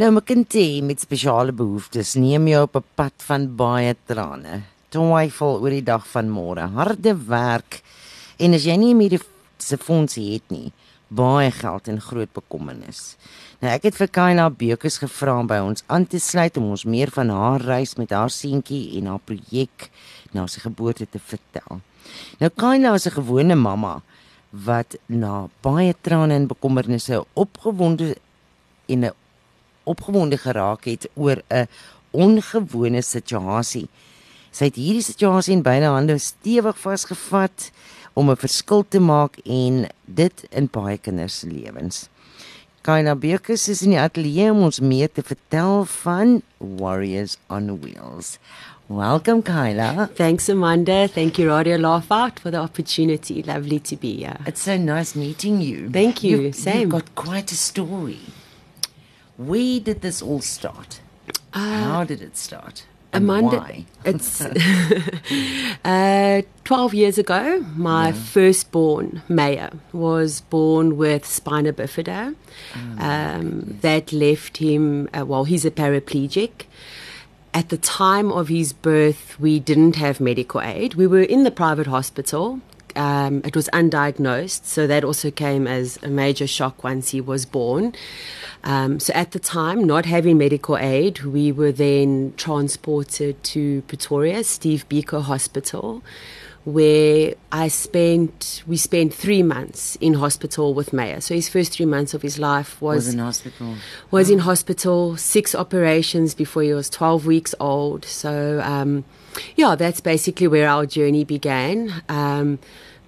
Nou, my kindie met spesiale behoeftes neem jou op 'n pad van baie trane. Twyfel oor die dag van môre, harde werk en as jy nie meer se fondsie het nie, baie geld en groot bekommernis. Nou ek het vir Kyla Bekes gevra om by ons aan te sluit om ons meer van haar reis met haar seentjie en haar projek na sy geboorte te vertel. Nou Kyla is 'n gewone mamma wat na baie trane en bekommernisse opgewonde en 'n opgewonde geraak het oor 'n ongewone situasie. Sy het hierdie situasie in beide hande stewig vasgevat om 'n verskil te maak en dit in baie kinders se lewens. Kaina Bekus is in die ateljee om ons meer te vertel van Warriors on Wheels. Welcome, Kyla. Thanks, Amanda. Thank you, Radio Laugh Out, for the opportunity. Lovely to be here. It's so nice meeting you. Thank you. You've, Same. You've got quite a story. Where did this all start? Uh, How did it start? And Amanda, why? it's uh, 12 years ago, my Yeah. firstborn, Meyer, was born with spina bifida. Oh, um, that left him, uh, well, he's a paraplegic. At the time of his birth, we didn't have medical aid. We were in the private hospital. Um, it was undiagnosed, so that also came as a major shock once he was born. Um, so at the time, not having medical aid, we were then transported to Pretoria, Steve Biko Hospital, where I spent we spent three months in hospital with Meyer. So his first three months of his life was Was in hospital. was in hospital, six operations before he was 12 weeks old. So, um, yeah, that's basically where our journey began. Um,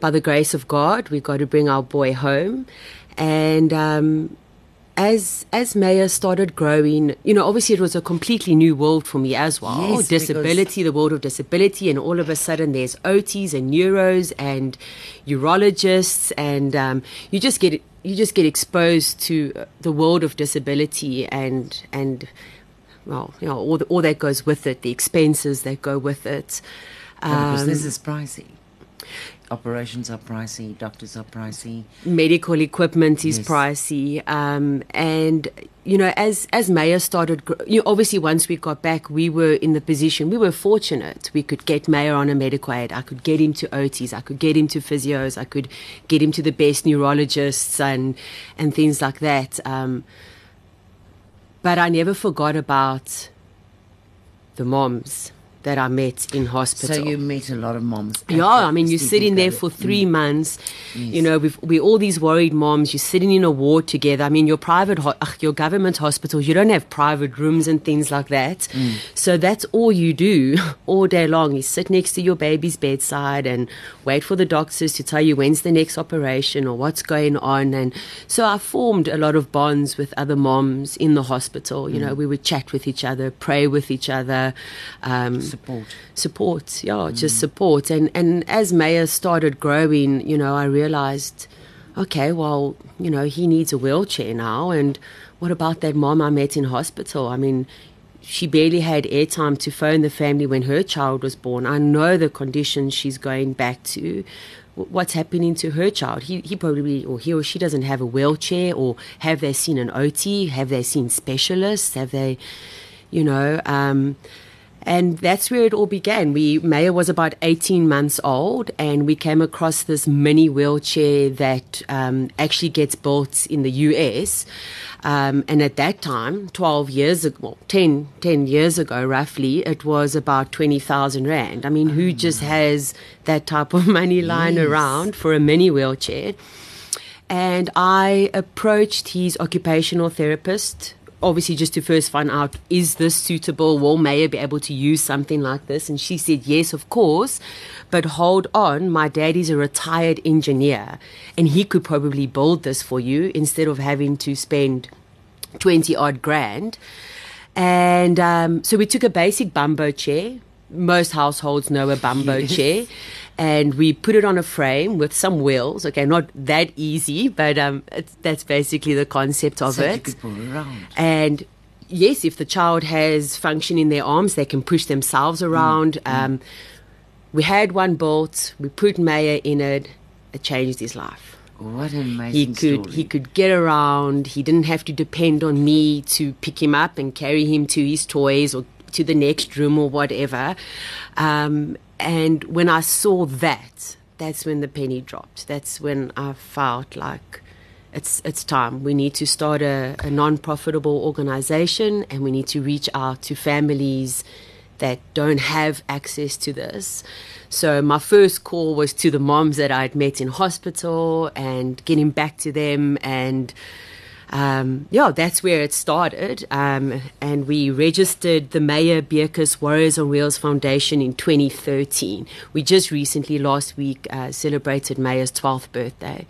by the grace of God, we got to bring our boy home. And um, as as Meyer started growing, you know, obviously it was a completely new world for me as well. Yes, disability, the world of disability, and all of a sudden there's OTs and neuros and urologists, and um, you just get you just get exposed to the world of disability and and well, you know, all the, all that goes with it, the expenses that go with it. Yeah, because Um, this is pricey. Operations are pricey, doctors are pricey. medical equipment is Yes. pricey um, and you know as as Meyer started you know, obviously once we got back we were in the position we were fortunate we could get Meyer on a medical aid I could get him to OTs I could get him to physios I could get him to the best neurologists and and things like that um, but I never forgot about the moms that I met in hospital So you met a lot of moms. yeah, I mean, you're sitting there for three mm. months. You Yes. know, with we all these worried moms. You're sitting in a ward together. I mean, your private, ho- your government hospitals, you don't have private rooms and things like that. Mm. So that's all you do all day long. You sit next to your baby's bedside and wait for the doctors to tell you when's the next operation or what's going on. And so I formed a lot of bonds with other moms in the hospital. You mm. know, we would chat with each other, pray with each other. Um, support. support yeah just support. And and as Meyer started growing you know i realized okay well you know he needs a wheelchair now. And what about that mom i met in hospital? I mean she barely had airtime to phone the family when her child was born. I know the conditions she's going back to. What's happening to her child? He, he probably or he or she doesn't have a wheelchair or have they seen an ot have they seen specialists have they you know um, and that's where it all began. We Meyer was about 18 months old, and we came across this mini wheelchair that um, actually gets built in the US. Um, and at that time, 12 years ago, well, 10, 10 years ago roughly, it was about 20,000 Rand. I mean, who just has that type of money lying Yes. around for a mini wheelchair? And I approached his occupational therapist, obviously just to first find out is this suitable? Will Meyer be able to use something like this? And she said, yes, of course. But hold on, my daddy's a retired engineer and he could probably build this for you instead of having to spend 20 odd grand. And um, so we took a basic bumbo chair. Most households know a bumbo Yes. chair. And we put it on a frame with some wheels. Okay, not that easy, but um, it's, that's basically the concept of So it. could pull around. And yes, if the child has function in their arms, they can push themselves around. Um, we had one built, we put Meyer in it, it changed his life. What an amazing he could story. he could get around. He didn't have to depend on me to pick him up and carry him to his toys or to the next room or whatever. Um, and when I saw that, that's when the penny dropped. That's when I felt like it's it's time. We need to start a, a non-profitable organization, and we need to reach out to families that don't have access to this. So my first call was to the moms that I'd met in hospital and getting back to them and um, yeah, that's where it started. Um, and we registered the Meyer Beukes Warriors on Wheels Foundation in 2013. We just recently, last week, uh, celebrated Meyer's 12th birthday.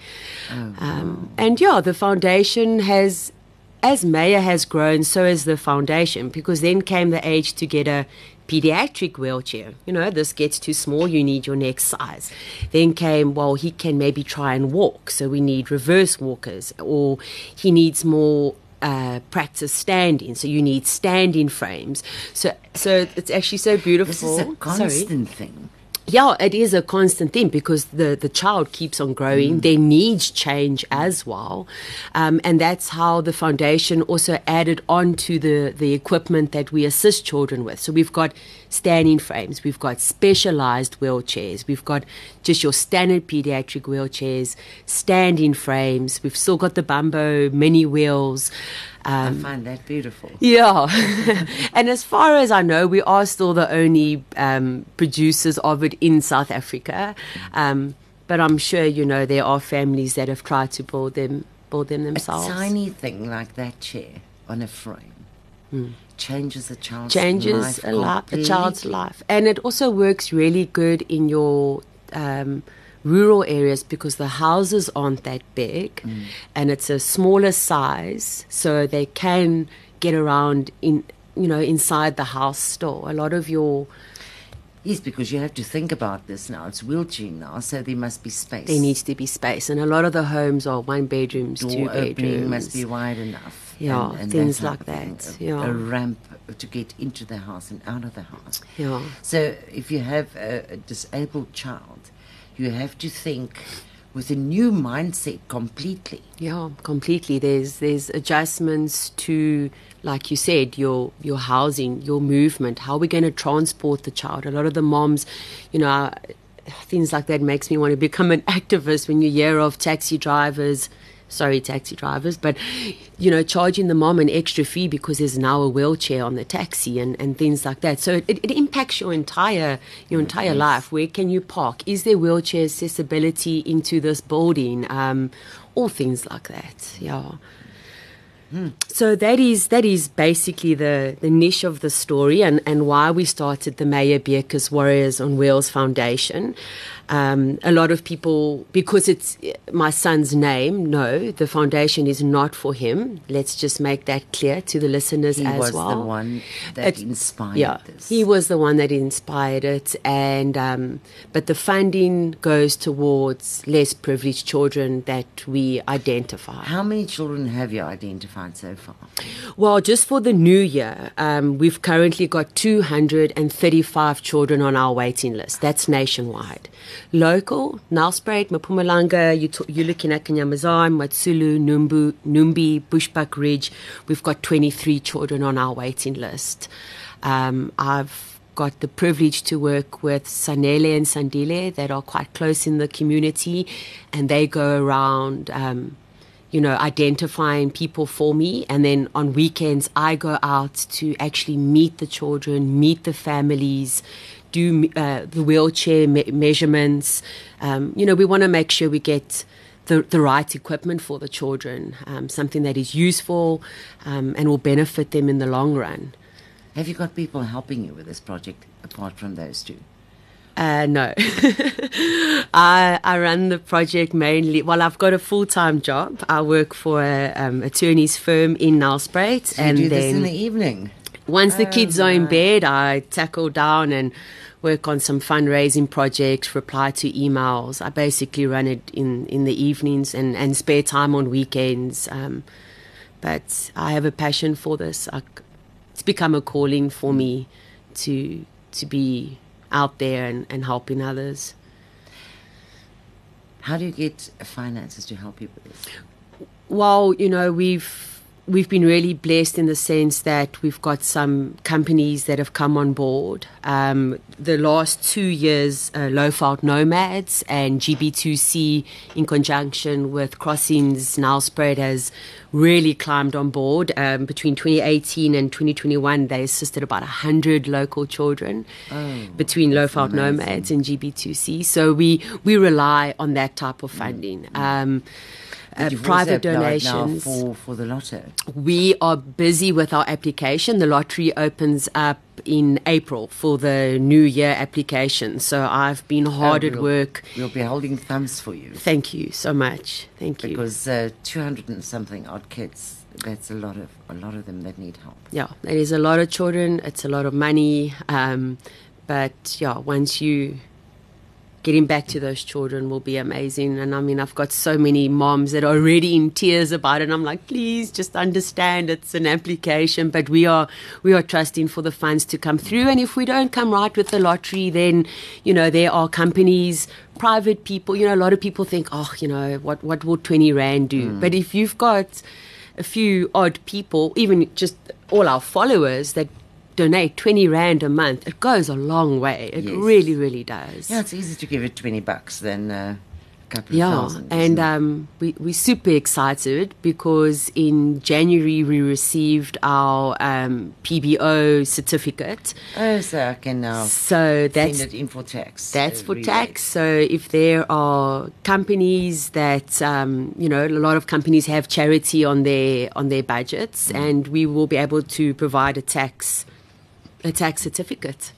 um, and yeah, the foundation has, as Meyer has grown, so has the foundation, because then came the age to get a pediatric wheelchair. You know, this gets too small, you need your next size. Then came, well, he can maybe try and walk, so we need reverse walkers, or he needs more. Uh, practice standing, so you need standing frames. So, so it's actually so beautiful. this is a constant thing. Yeah, it is a constant thing because the, the child keeps on growing. Their needs change as well. Um, and that's how the foundation also added on to the, the equipment that we assist children with. So we've got standing frames, we've got specialized wheelchairs, we've got just your standard pediatric wheelchairs, standing frames, we've still got the Bumbo mini wheels. I Um, find that beautiful. yeah. and as far as I know, we are still the only um, producers of it in South Africa. Um, but I'm sure, you know, there are families that have tried to build them, build them A themselves. tiny thing like that chair on a frame changes a child's changes life a, li- a child's life. And it also works really good in your um, rural areas because the houses aren't that big mm. and it's a smaller size, so they can get around in you know inside the house still. A lot of your Yes, because you have to think about this now. It's wheelchair now, so there must be space. there needs to be space, and a lot of the homes are one bedrooms, door two bedrooms. must be wide enough. Yeah, and, and things type like that, A, yeah. a ramp to get into the house and out of the house. Yeah. So if you have a, a disabled child, you have to think with a new mindset completely. Yeah, completely. There's there's adjustments to, like you said, your your housing, your movement. How are we going to transport the child? A lot of the moms, you know, things like that makes me want to become an activist. When you hear of taxi drivers, sorry, taxi drivers, but you know, charging the mom an extra fee because there's now a wheelchair on the taxi and, and things like that. So it, it impacts your entire your entire life. Where can you park? Is there wheelchair accessibility into this building? Um, all things like that. Yeah. So that is that is basically the, the niche of the story and, and why we started the Meyer Beukes Warriors on Wheels Foundation. Um, a lot of people, because it's my son's name, no, the foundation is not for him. Let's just make that clear to the listeners He as was well. the one that It- inspired yeah, this. he was the one that inspired it, and um, but the funding goes towards less privileged children that we identify. How many children have you identified so far? Well, just for the new year, um, we've currently got 235 children on our waiting list. That's nationwide. Local, Nelspruit, Mpumalanga, you t- you're looking at KaNyamazane, Matsulu, Numbu, Numbi, Bushbuckridge. We've got 23 children on our waiting list. Um, I've got the privilege to work with Sanele and Sandile that are quite close in the community, and they go around. Um, you know, identifying people for me. And then on weekends, I go out to actually meet the children, meet the families, do uh, the wheelchair me- measurements. Um, you know, we want to make sure we get the, the right equipment for the children, um, something that is useful um, and will benefit them in the long run. Have you got people helping you with this project apart from those two? Uh, no. I, I run the project mainly. Well, I've got a full time job. I work for a um, attorney's firm in Nelspruit, So and do this then in the evening. Once the Oh, kids are in bed, I tackle down and work on some fundraising projects, reply to emails. I basically run it in, in the evenings and, and spare time on weekends. Um, but I have a passion for this. I, it's become a calling for me to to be out there and, and helping others. How do you get finances to help you with this? Well, you know, we've we've been really blessed in the sense that we've got some companies that have come on board. Um, the last two years, uh, Lowveld Nomads and GB2C, in conjunction with Crossings Nelspruit, has really climbed on board. Um, between 2018 and 2021, they assisted about 100 local children Oh, between Lowveld amazing. Nomads and GB2C. So we, we rely on that type of funding. Um, But uh, private donations. for for the lotto. We are busy with our application. The lottery opens up in April for the new year application. So I've been hard Oh, at we'll- work. We'll be holding thumbs for you Thank you so much. Thank you. because uh, 200 and something odd kids. That's a lot of a lot of them that need help. yeah, it is a lot of children. It's a lot of money. Um, but yeah, once you getting back to those children will be amazing. And I mean, I've got so many moms that are already in tears about it. And I'm like, please just understand it's an application, but we are we are trusting for the funds to come through. And if we don't come right with the lottery, then you know there are companies, private people. You know, a lot of people think, oh, you know, what what will twenty rand do? Hmm. But if you've got a few odd people, even just all our followers that donate 20 rand a month, it goes a long way. It Yes. really, really does. Yeah, it's easier to give it 20 bucks than uh, a couple of Yeah, thousand. and um, we, we're super excited because in January we received our um, PBO certificate. oh, so I can now So that's send it in for tax. That's uh, for rebate. tax. So if there are companies that um, you know, a lot of companies have charity on their on their budgets, Mm. and we will be able to provide a tax a tax certificate.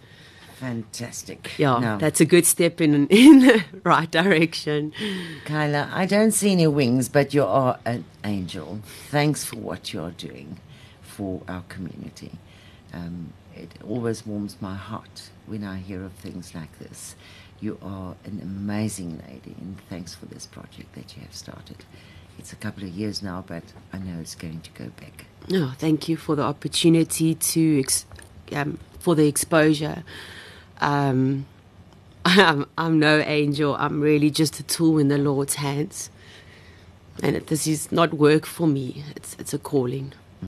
Fantastic. Yeah, Now, that's a good step in in the right direction. Kayla, I don't see any wings, but you are an angel. Thanks for what you are doing for our community. Um, it always warms my heart when I hear of things like this. You are an amazing lady, and thanks for this project that you have started. It's a couple of years now, but I know it's going to go big. Oh, thank you for the opportunity to ex- um, for the exposure. Um, I'm, I'm no angel. I'm really just a tool in the Lord's hands. And this is not work for me. It's it's a calling.